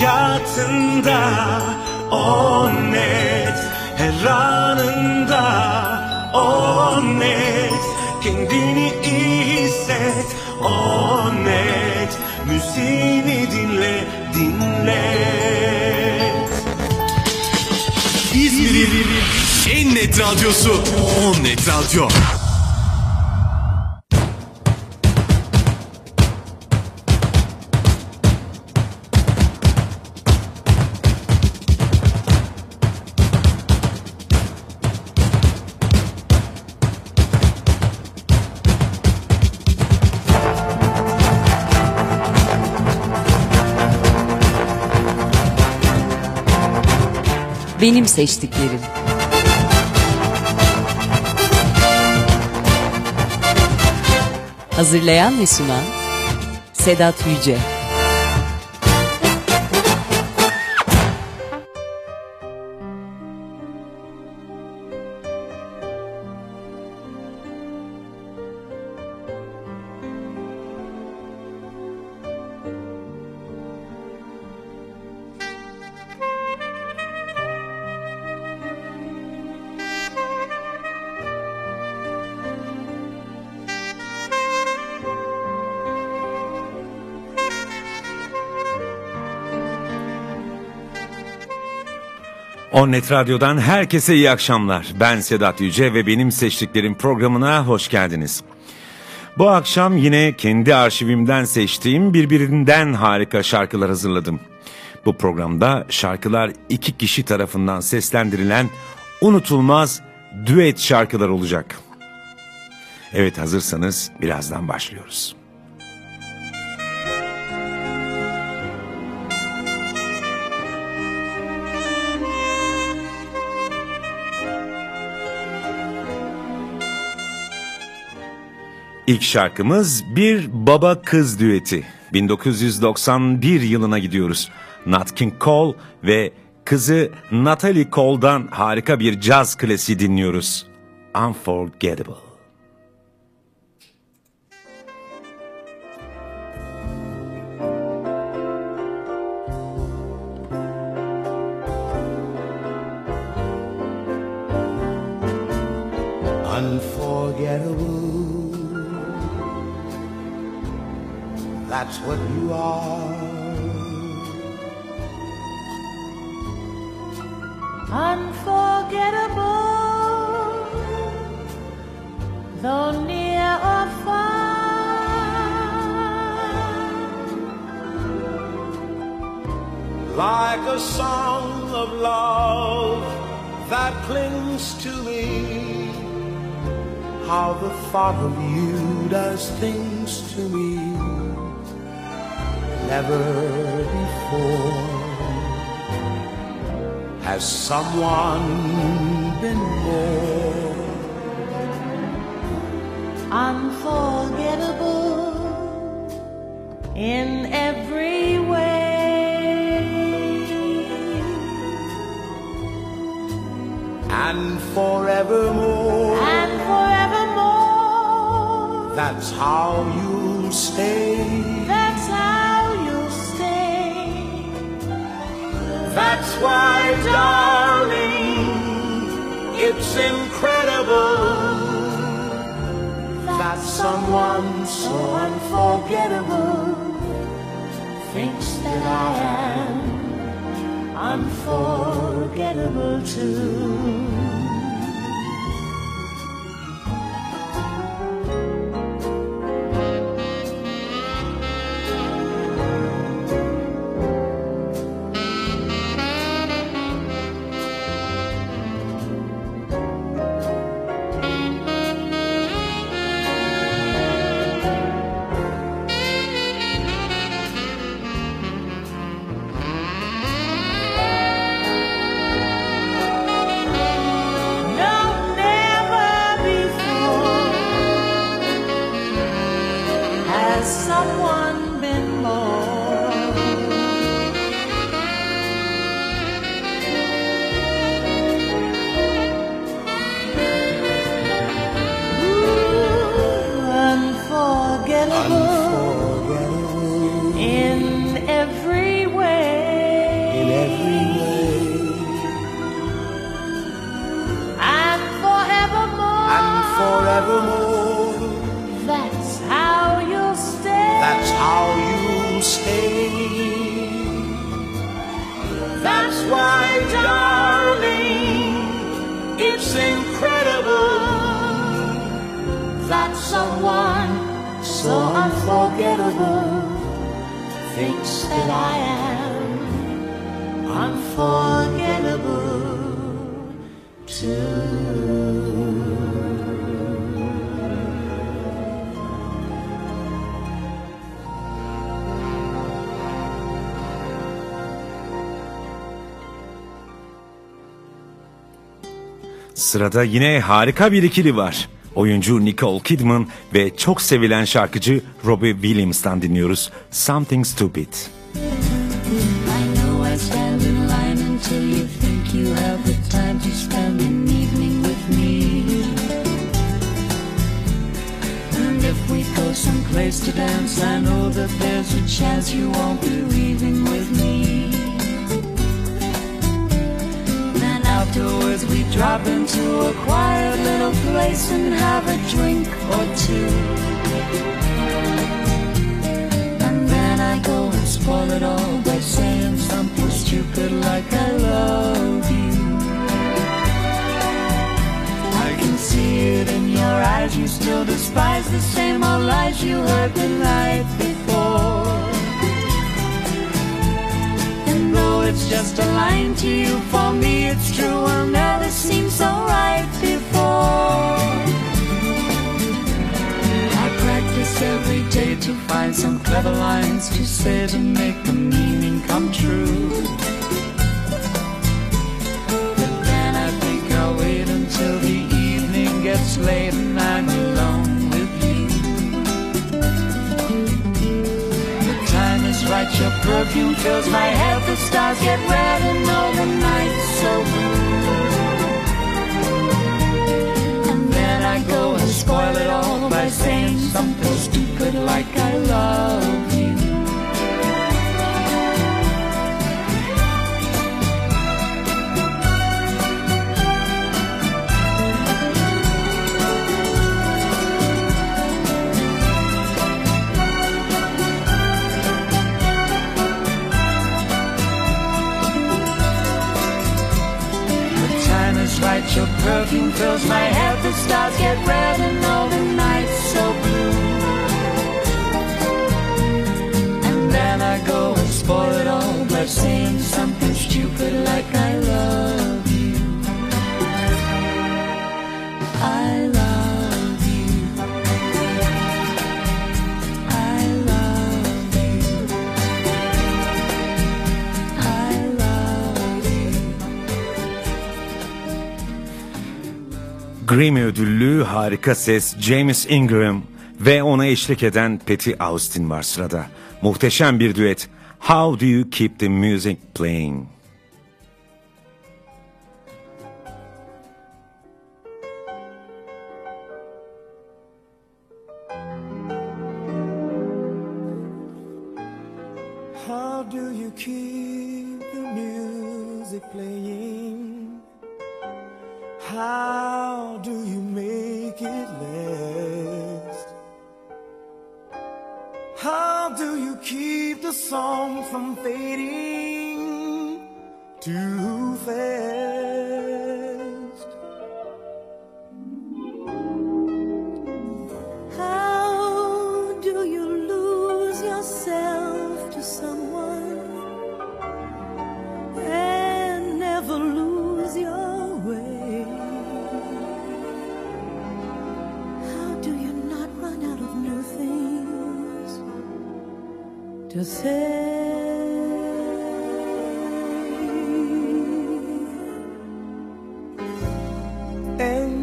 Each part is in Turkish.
hayatında O net. Her anında O net. Kendini iyi hisset O net. Müziğini dinle dinle. İzmir'in en net radyosu On Net Radyo. Benim seçtiklerim. Hazırlayan ve sunan Sedat Yüce. Onnet Radyo'dan herkese iyi akşamlar. Ben Sedat Yüce ve benim seçtiklerim programına hoş geldiniz. Bu akşam yine kendi arşivimden seçtiğim birbirinden harika şarkılar hazırladım. Bu programda şarkılar iki kişi tarafından seslendirilen unutulmaz düet şarkılar olacak. Evet hazırsanız birazdan başlıyoruz. İlk şarkımız bir baba kız düeti. 1991 yılına gidiyoruz. Nat King Cole ve kızı Natalie Cole'dan harika bir caz klasiği dinliyoruz. Unforgettable. That's what you are. unforgettable, though near or far. Like a song of love that clings to me. How the thought of you does things to me. Never before has someone been more unforgettable in every way. and forevermore. And forevermore, That's how you'll stay. That's why, darling, it's incredible that someone so unforgettable Thinks that I am unforgettable too. Sırada yine harika bir ikili var. Oyuncu Nicole Kidman ve çok sevilen şarkıcı Robbie Williams'tan dinliyoruz. Something Stupid. Someplace to dance, I know that there's a chance you won't be leaving with me. Afterwards we drop into a quiet little place and have a drink or two. And then I go and spoil it all by saying something stupid like I love you. I can see it in your eyes, you still despise the same old lies you heard the night before. It's just a line to you, for me it's true, will never seem so right before. I practice every day to find some clever lines to say to make the meaning come true. But then I think I'll wait until the evening gets late and I'm alone time your perfume fills my head, the stars get red and all the nights so blue. And then I go and spoil it all by saying something stupid like I love fills my head, the stars get Grammy ödüllü harika ses James Ingram ve ona eşlik eden Patty Austin var sırada. Muhteşem bir düet. How do you keep the music playing?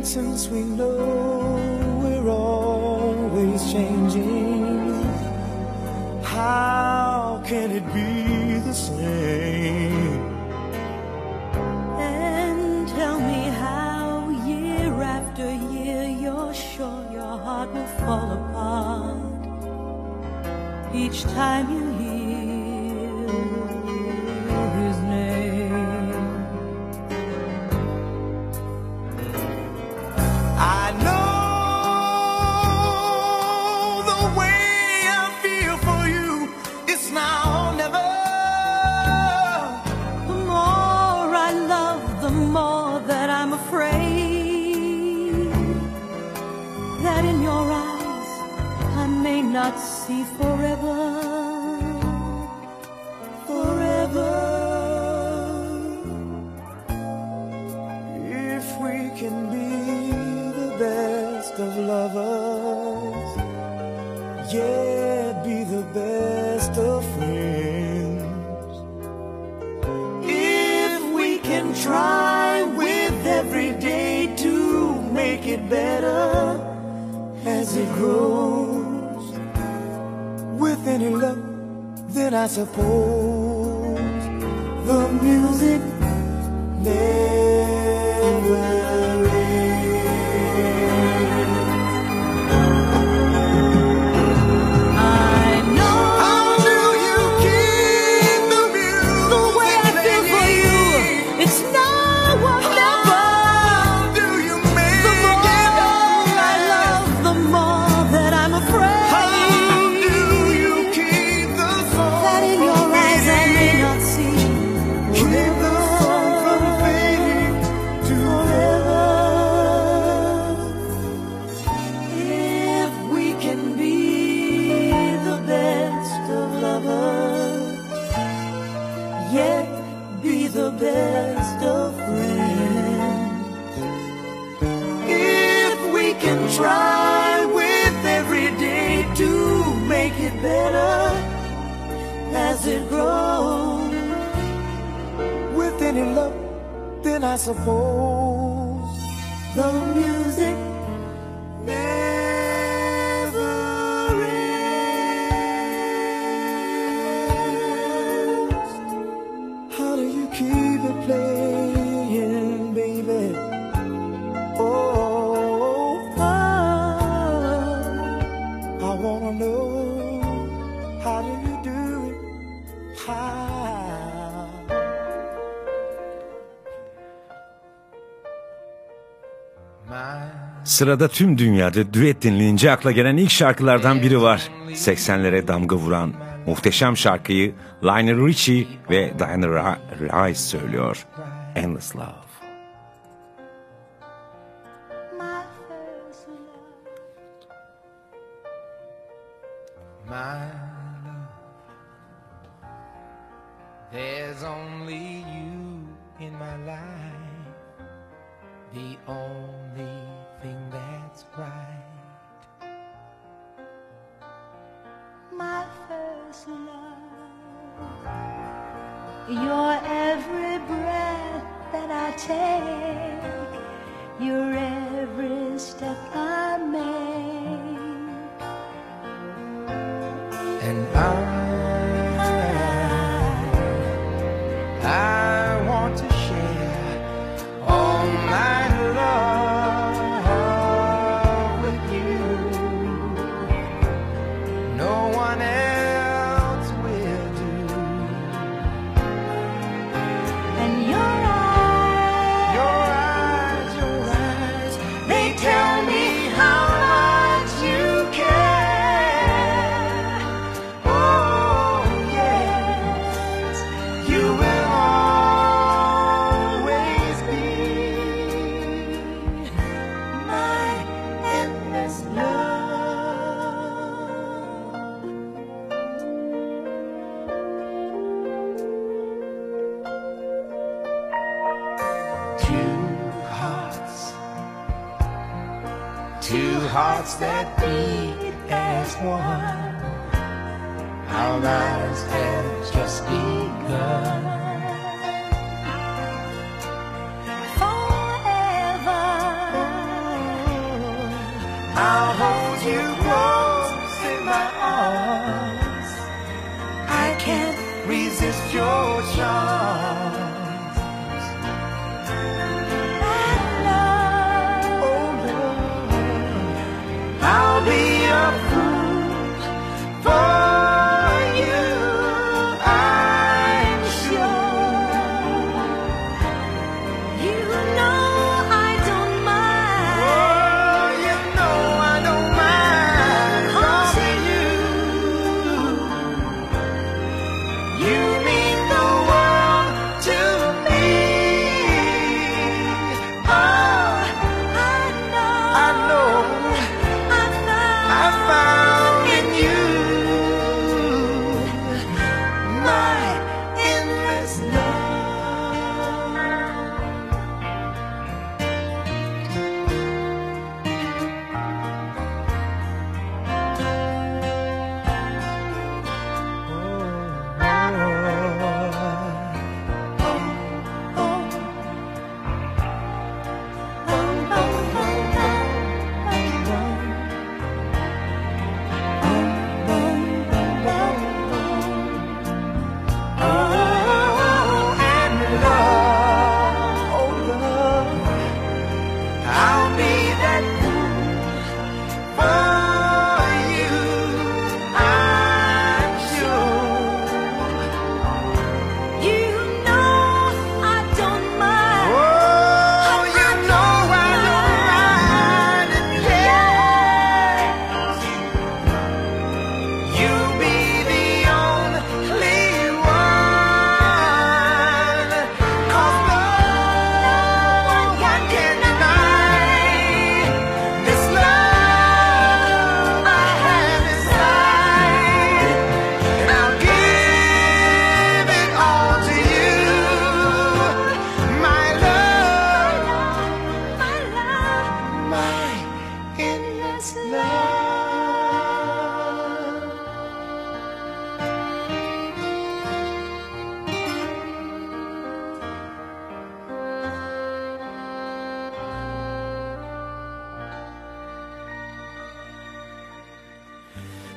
Since we know we're always changing, how can it be the same? And tell me how year after year you're sure your heart will fall apart each time you 这不 Sırada tüm dünyada düet denilince akla gelen ilk şarkılardan biri var. 80'lere damga vuran muhteşem şarkıyı Lionel Richie ve Diana Rice söylüyor. Endless Love. change.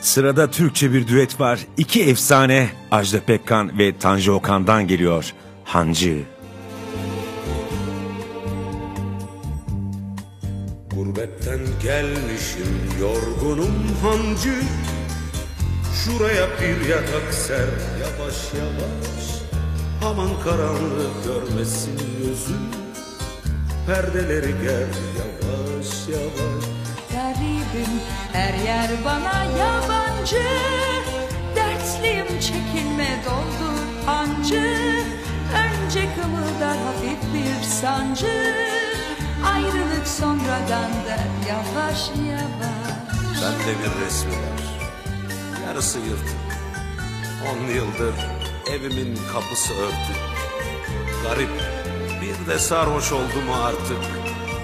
Sırada Türkçe bir düet var. İki efsane Ajda Pekkan ve Tanju Okan'dan geliyor. Hancı. Gurbetten gelmişim yorgunum hancı Şuraya bir yatak ser yavaş yavaş Aman karanlık görmesin gözüm Perdeleri ger yavaş yavaş Garibim her yer bana yabancı. Dertliyim çekinme doldur hancı Önce kımıldar hafif bir sancı. Ayrılık sonradan der yavaş yavaş. Bende bir resmi var Yarısı yırtık. On yıldır evimin kapısı örtük. Garip bir de sarhoş oldu mu artık.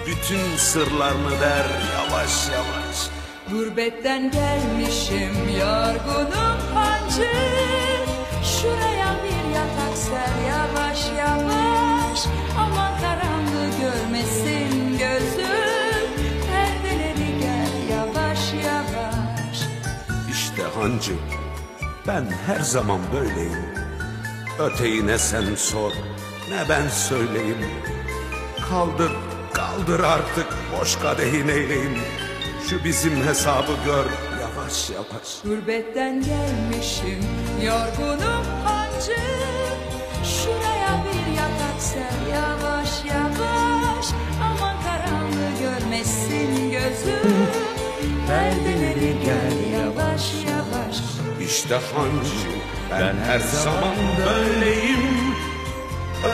Bütün sırlarını der yavaş yavaş Gurbetten gelmişim yorgunum hancı. Şuraya bir yatak ser yavaş yavaş. Aman karanlığı görmesin gözüm. Perdeleri gel yavaş yavaş. İşte hancı ben her zaman böyleyim. Öteyi ne sen sor ne ben söyleyeyim? Kaldır kaldır artık boş kadehin eyleyim Şu bizim hesabı gör. Yavaş yavaş. Gurbetten gelmişim yorgunum hancı. Şuraya bir yatak ser yavaş yavaş. Aman karanlığı görmesin gözüm. Perdeleri gel yavaş yavaş. İşte hancı ben her zaman böyleyim.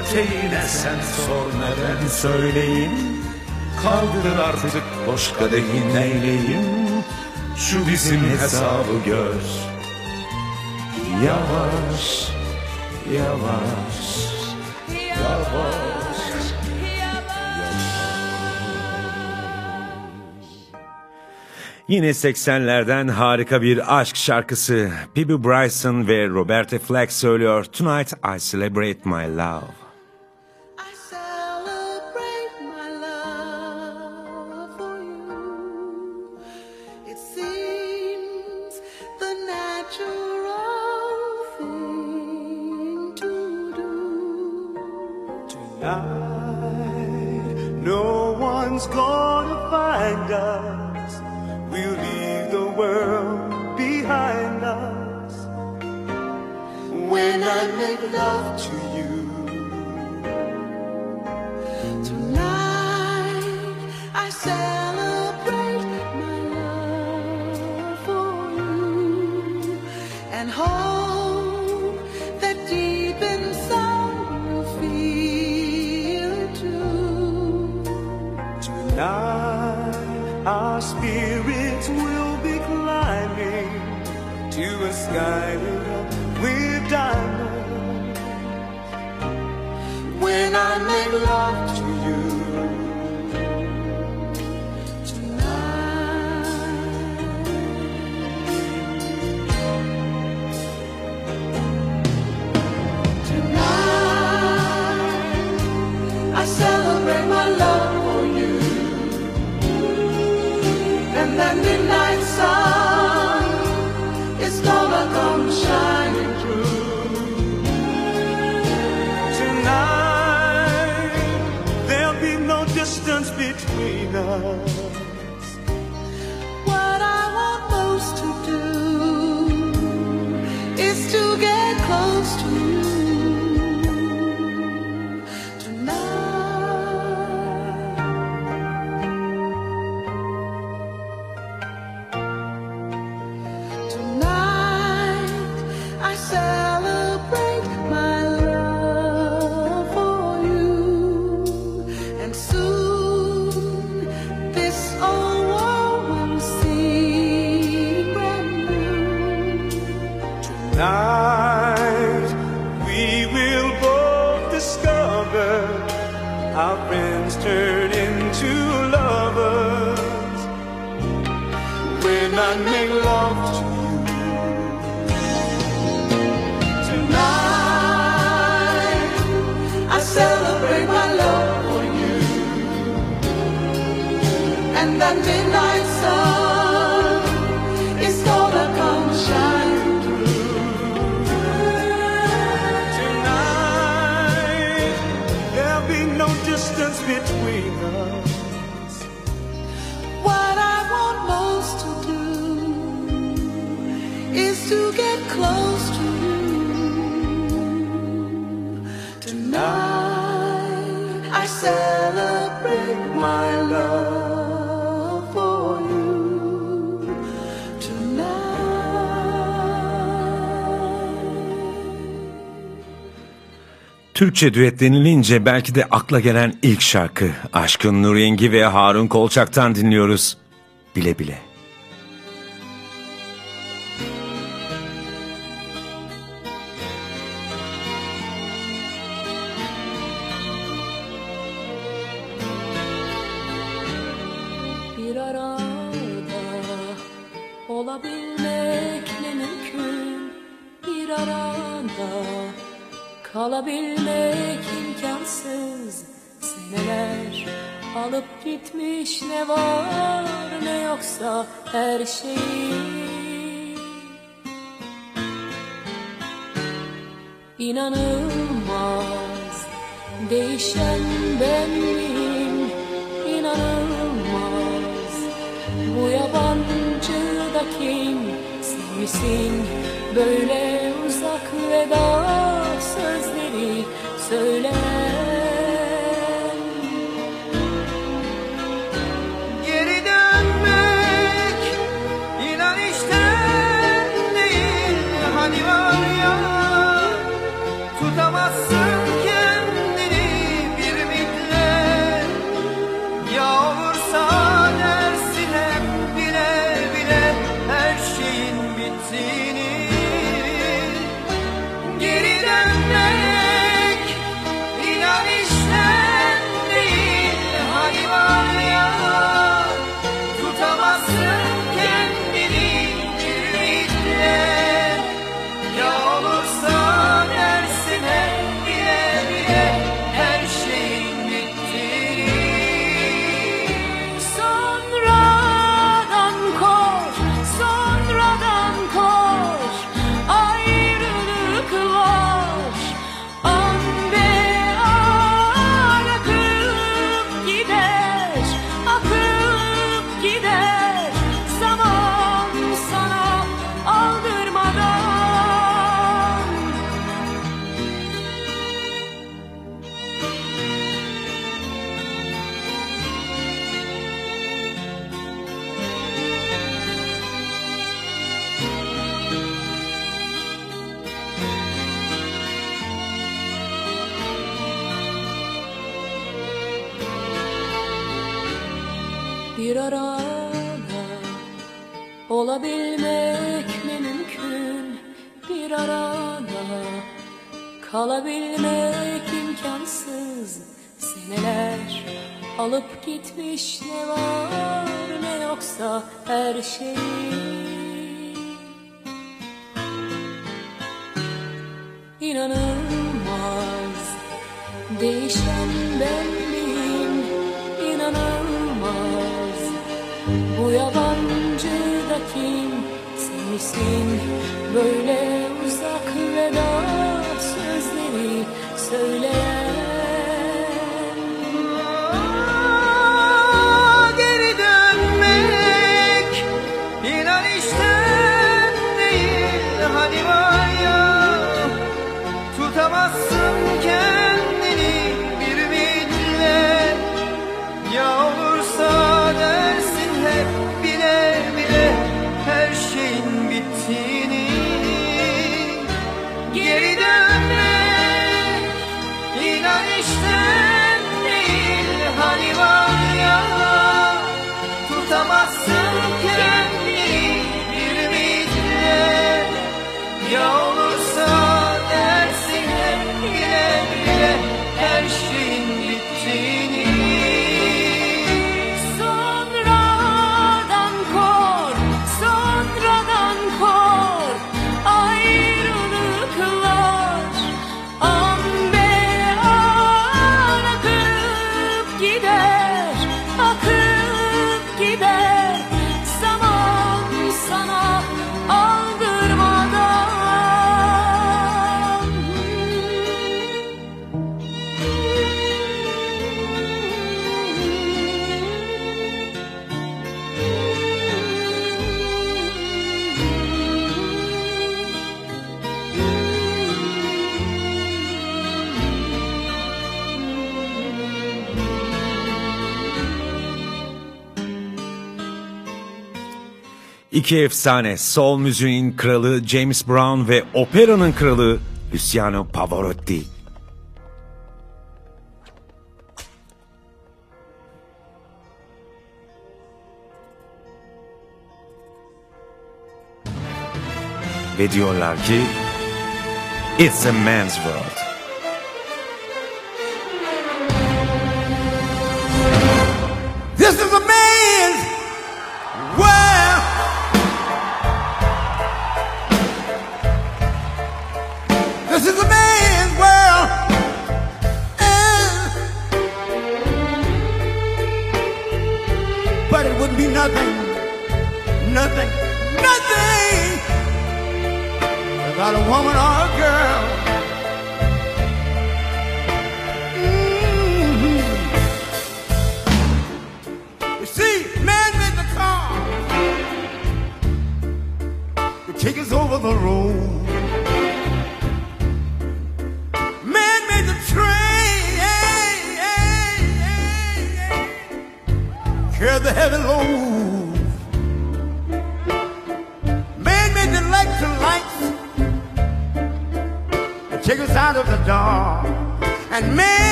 Öteyi ne sen sor ne ben söyleyeyim. Kaldır artık boş kadehin eyleyim Şu bizim hesabı gör Yavaş, yavaş. Yavaş Yine 80'lerden harika bir aşk şarkısı. Bibi Bryson ve Roberta Flack söylüyor. Tonight I celebrate my love. Türkçe düet denilince belki de akla gelen ilk şarkı Aşkın Nur Yengi ve Harun Kolçak'tan dinliyoruz. Bile bile. gitmiş ne var ne yoksa her şey. İnanılmaz değişen ben miyim? İnanılmaz bu yabancı da kim? Sen misin? Böyle uzak veda sözleri söyleyen Bırakamazsın kendini bir ümitle Ya olursa dersin hep bile her şeyi İki efsane, soul müziğin kralı James Brown ve operanın kralı Luciano Pavarotti. Ve diyorlar ki It's a man's world. not a woman or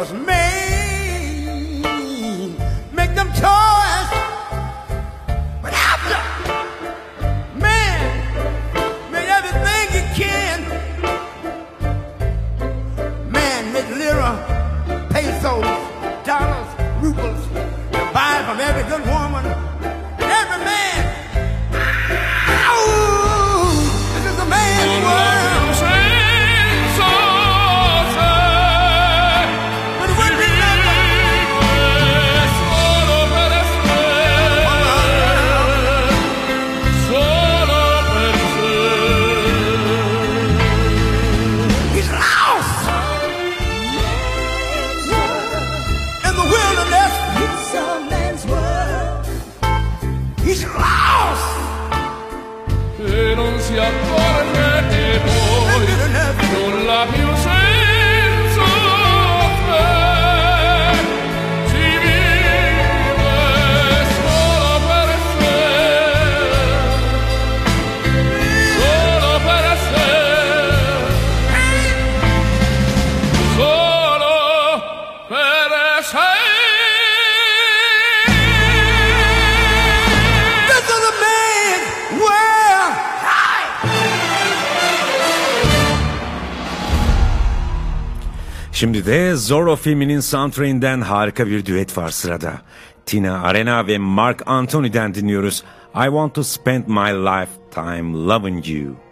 because man Zorro filminin soundtrack'inden harika bir düet var sırada. Tina Arena ve Mark Anthony'den dinliyoruz. I want to spend my lifetime loving you.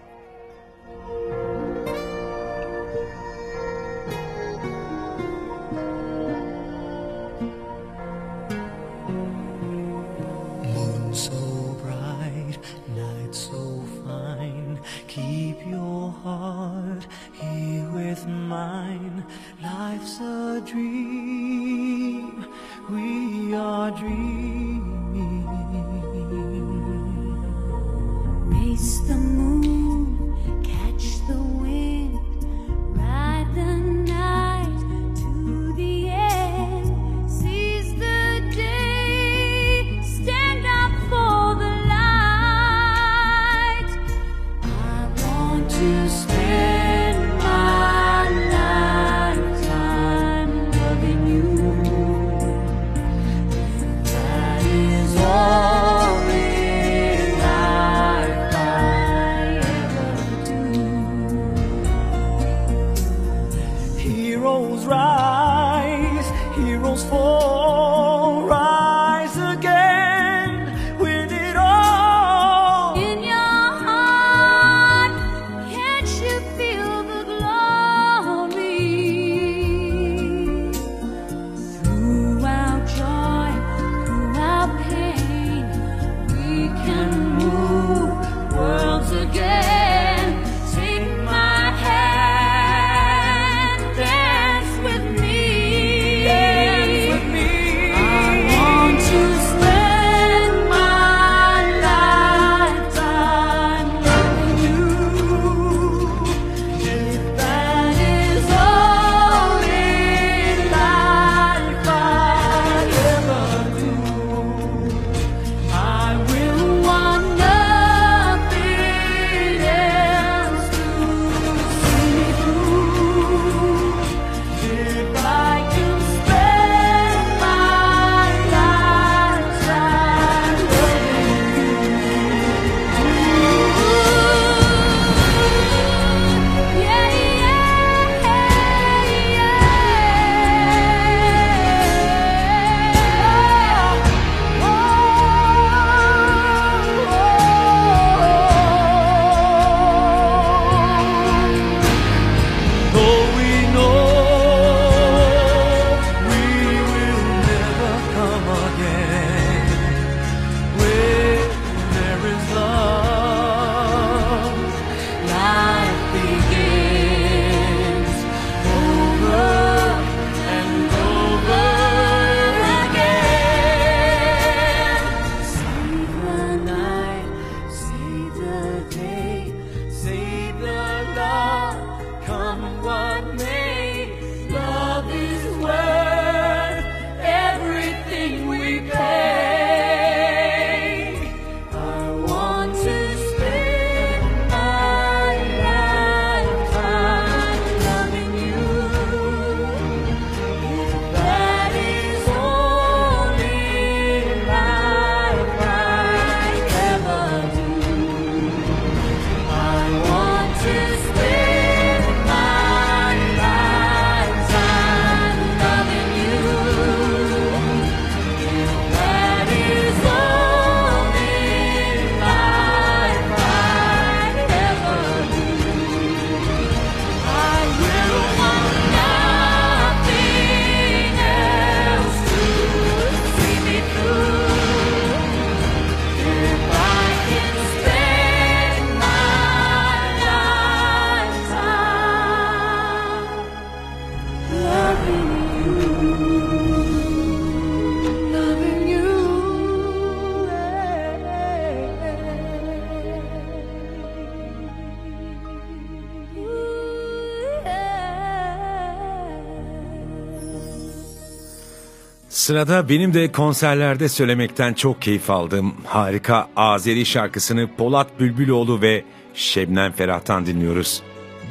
Sırada benim de konserlerde söylemekten çok keyif aldığım harika Azeri şarkısını Polat Bülbüloğlu ve Şebnem Ferah'tan dinliyoruz.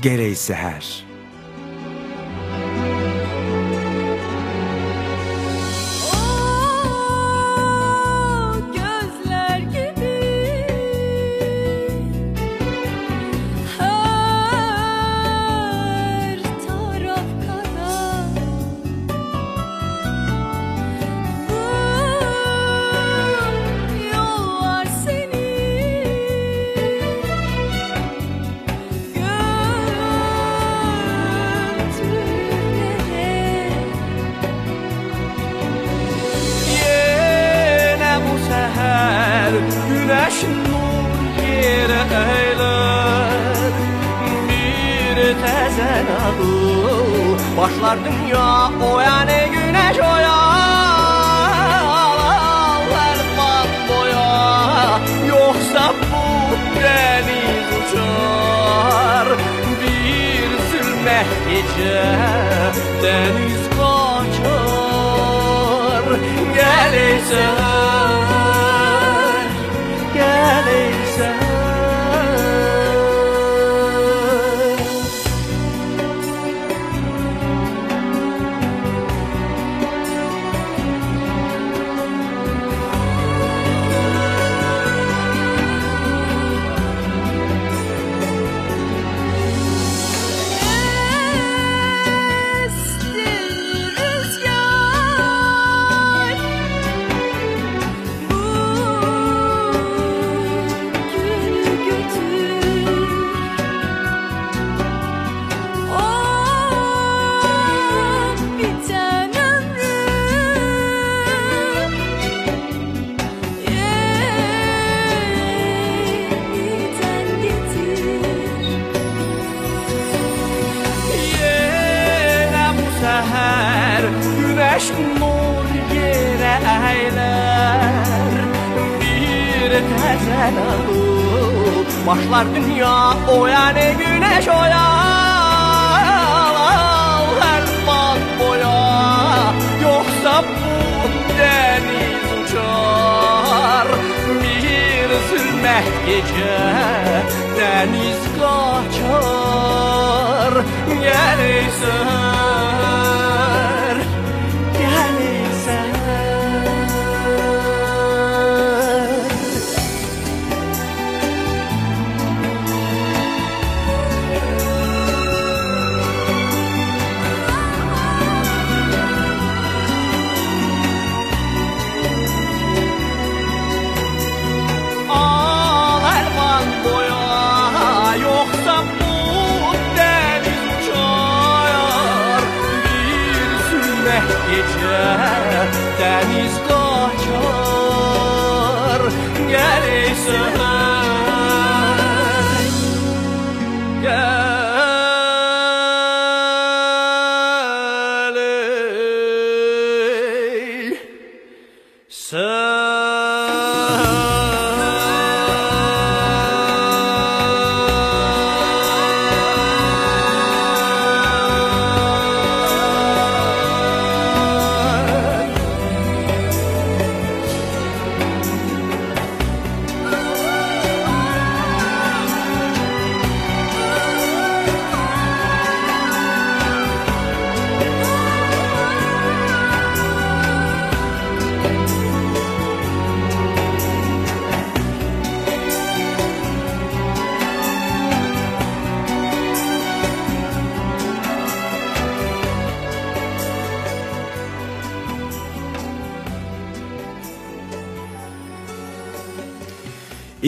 Gereği Seher. answer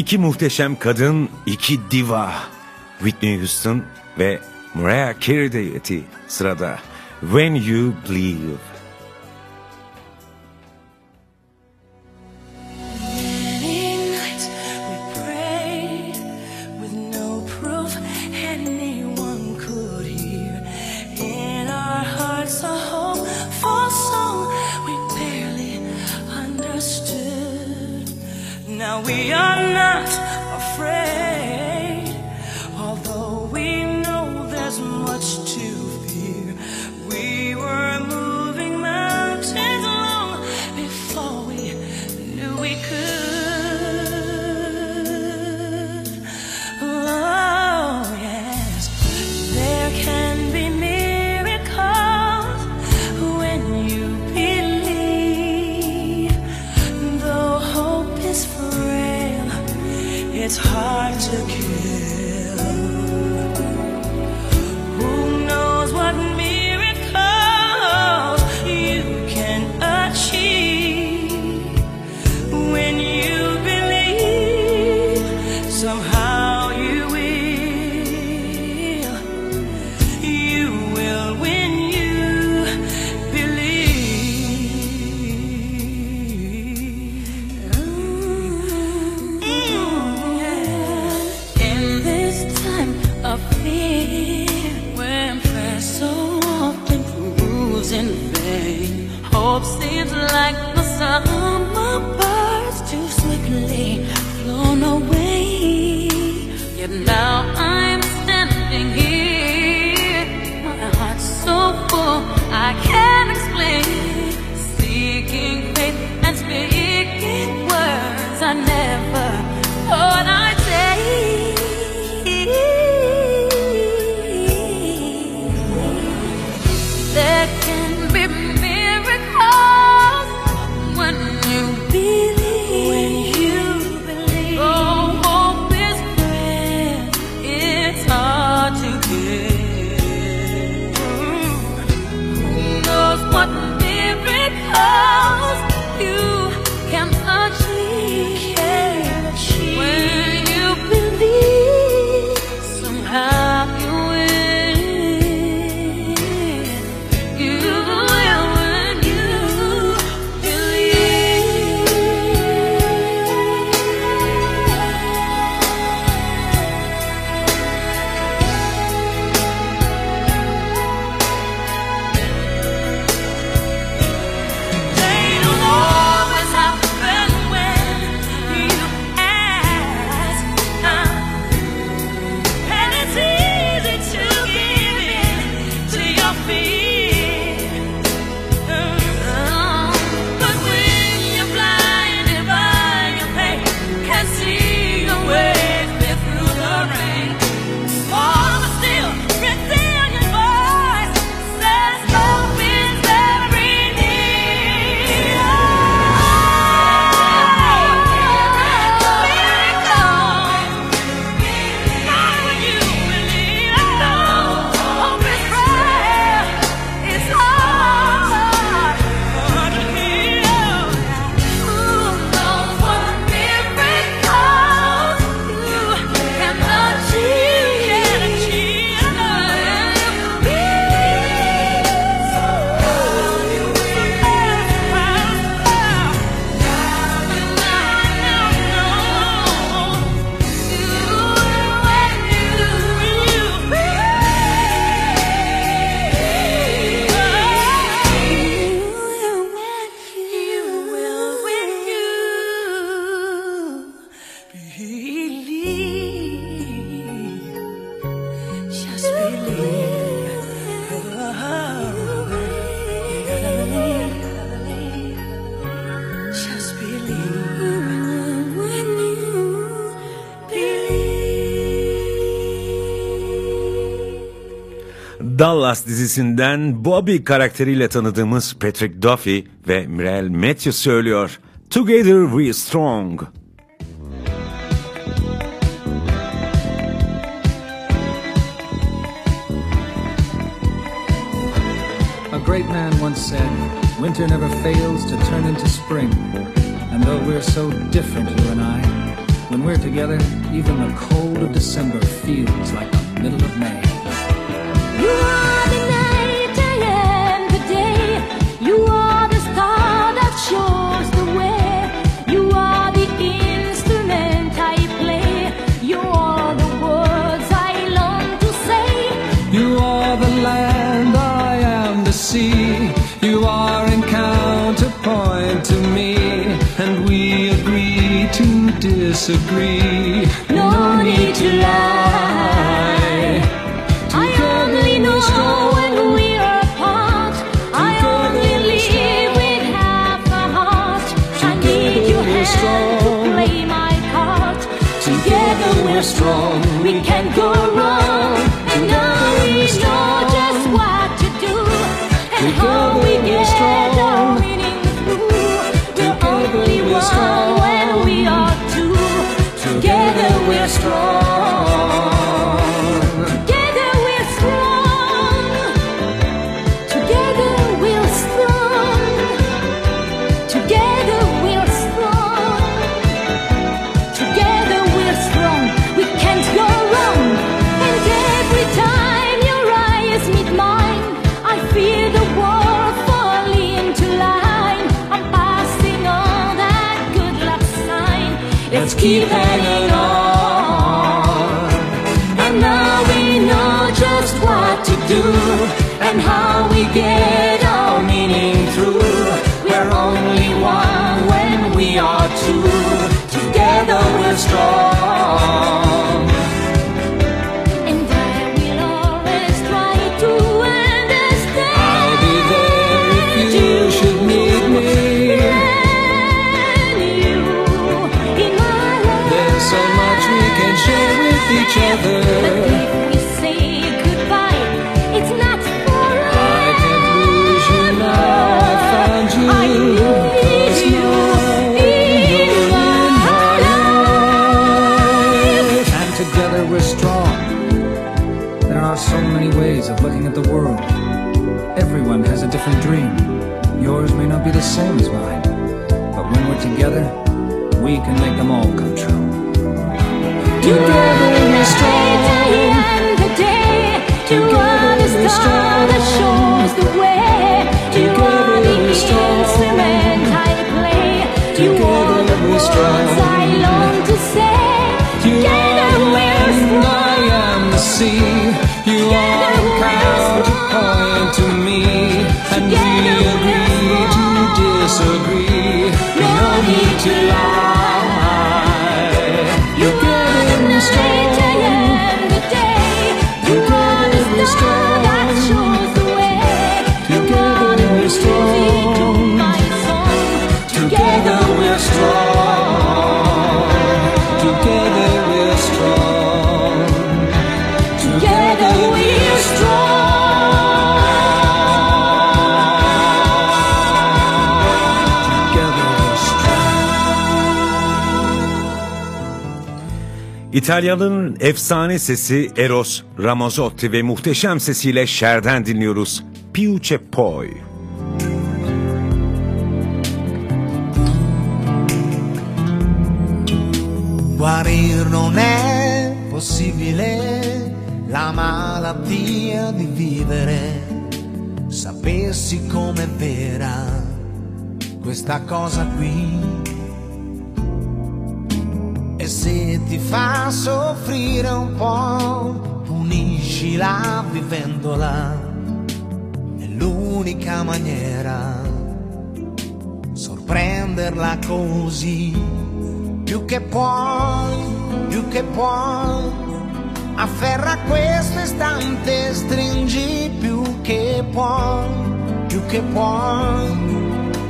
İki muhteşem kadın, iki diva. Whitney Houston ve Mariah Carey de sırada. When You Believe. Dallas dizisinden Bobby karakteriyle tanıdığımız Patrick Duffy ve Mirel Matthews söylüyor. Together We Strong. A great man once said, winter never fails to turn into spring. And though we're so different, you and I, when we're together, even the cold of December feels like the middle of May. disagree. No need to lie. Keep hanging on. And now we know just what to do and how we get can make them all come true. Together İtalyanın efsane sesi Eros Ramazzotti ve muhteşem sesiyle Cher'den dinliyoruz. Piuce Poi. Guarir non è possibile la malattia di vivere. Sapessi com'è vera questa cosa qui. Se ti fa soffrire un po', puniscila vivendola. È l'unica maniera sorprenderla così. Più che puoi, più che puoi, afferra questo istante, stringi più che puoi, più che puoi,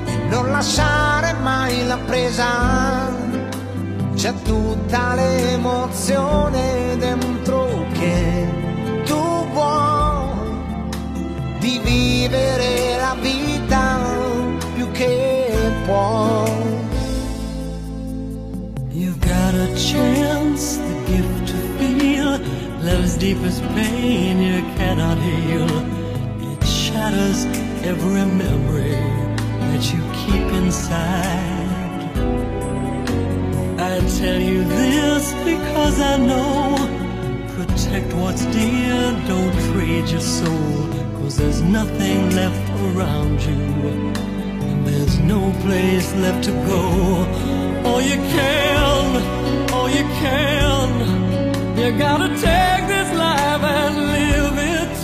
e non lasciare mai la presa. C'è tutta l'emozione dentro che tu vuoi di vivere la vita più che puoi. You've got a chance, the gift to feel love's deepest pain you cannot heal. It shatters every memory that you keep inside. I tell you this because I know. Protect what's dear, don't trade your soul. Cause there's nothing left around you. And there's no place left to go. All you can, all you can. You gotta take this life and live it.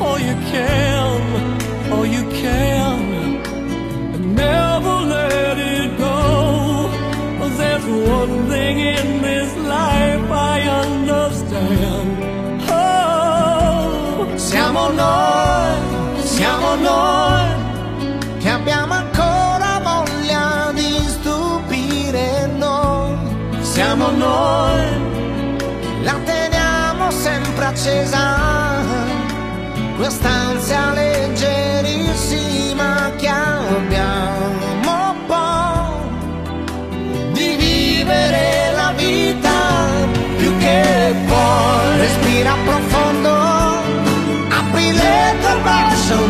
All you can, one thing in this life I understand. Oh, Siamo noi, siamo noi, che abbiamo ancora voglia di stupire noi. Siamo noi, la teniamo sempre accesa, quest'ansia leggerissima che abbiamo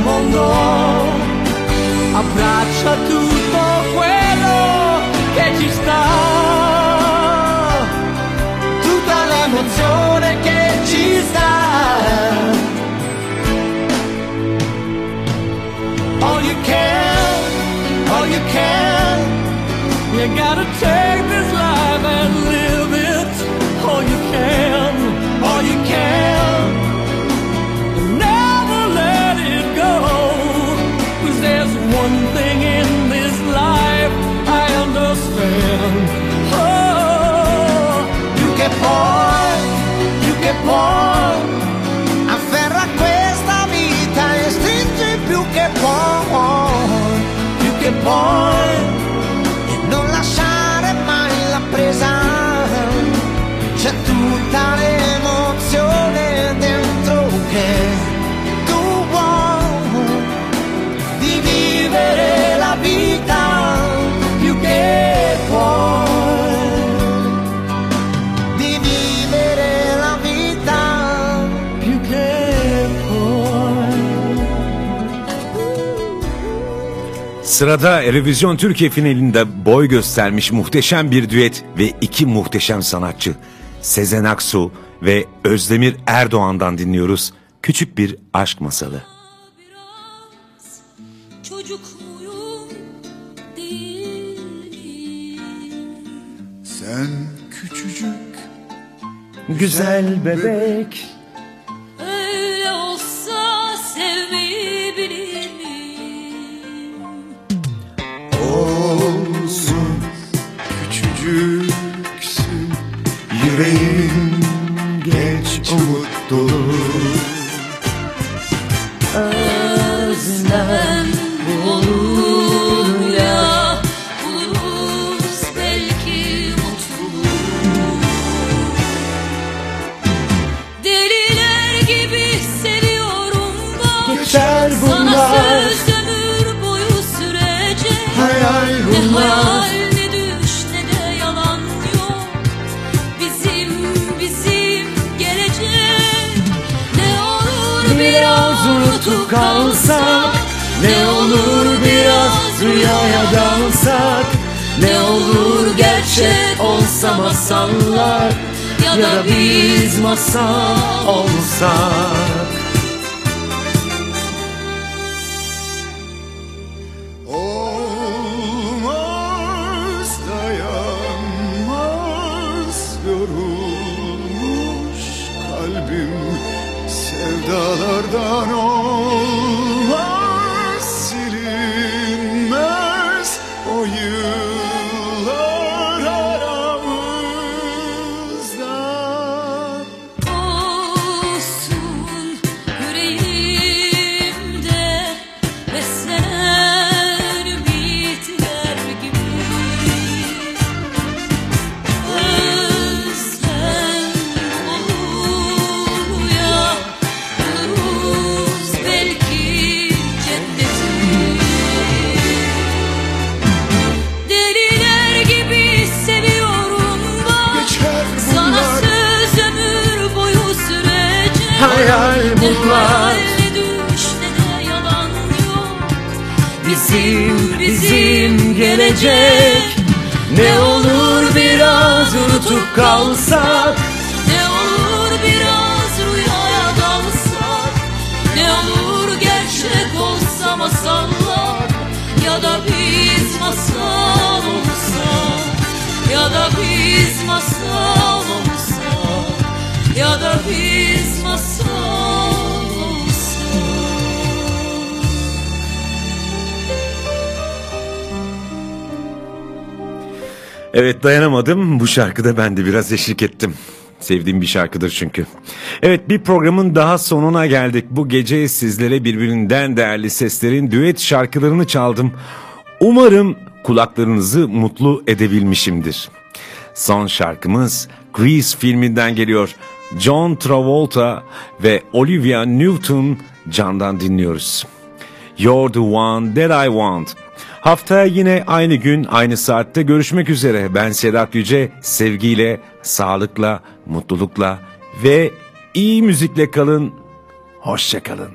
mondo. abbraccia tutto quello che ci sta. tutta l'emozione che ci sta. All you can, all you can, You gotta take more. Sırada Eurovision Türkiye finalinde boy göstermiş muhteşem bir düet ve iki muhteşem sanatçı Sezen Aksu ve Özdemir Erdoğan'dan dinliyoruz. Küçük bir aşk masalı. Çocuk muyum değil Sen küçücük Güzel bebek. Yüreğin genç umut dolu Özlem kalsak Ne olur biraz rüyaya dalsak Ne olur gerçek olsa masallar Ya da biz masal olsak. Olmaz dayanmaz yorulmuş kalbim Sevdalardan olmaz you. Dayanamadım. Bu şarkıda ben de biraz eşlik ettim. Sevdiğim bir şarkıdır çünkü. Evet bir programın daha sonuna geldik. Bu gece sizlere birbirinden değerli seslerin düet şarkılarını çaldım. Umarım kulaklarınızı mutlu edebilmişimdir. Son şarkımız Grease filminden geliyor. John Travolta ve Olivia Newton candan dinliyoruz. You're the one that I want. Haftaya yine aynı gün aynı saatte görüşmek üzere. Ben Sedat Yüce. Sevgiyle, sağlıkla, mutlulukla ve iyi müzikle kalın. Hoşçakalın.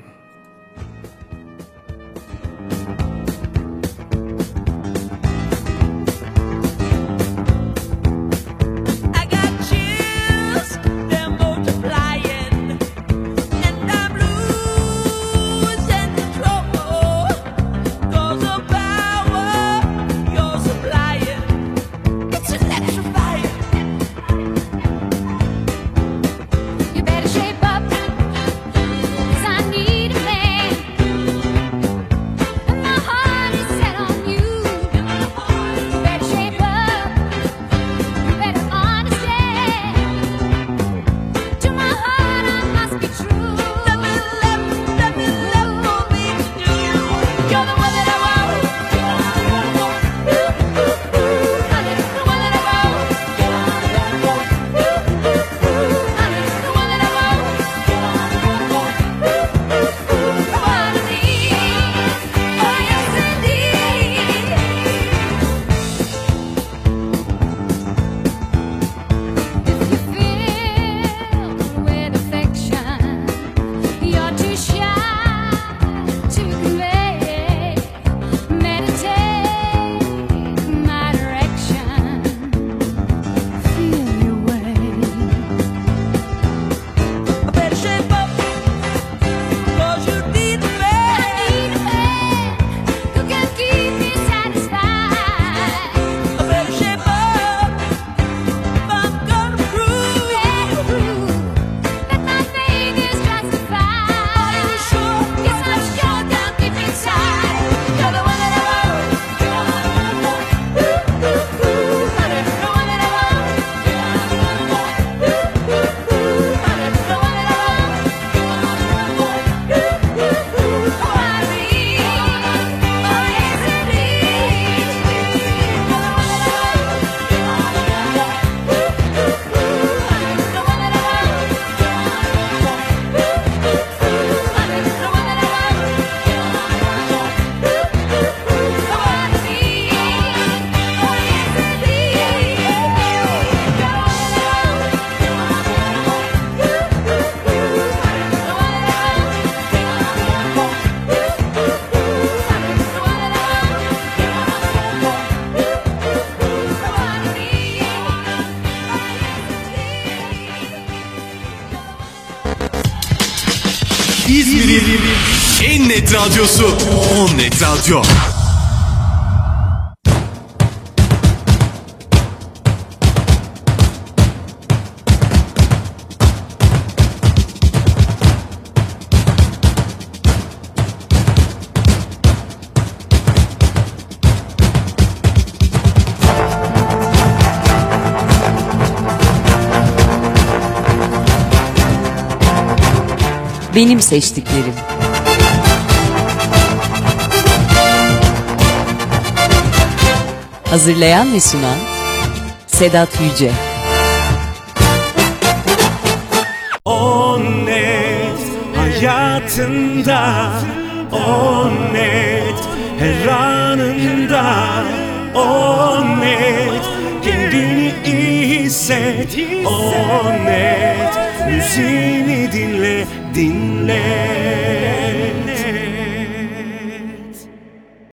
Radyosu On Net Radyo. Benim seçtiklerim. Hazırlayan ve sunan Sedat Yüce. On net hayatında On net her anında On net kendini iyi hisset On net müziğini dinle dinle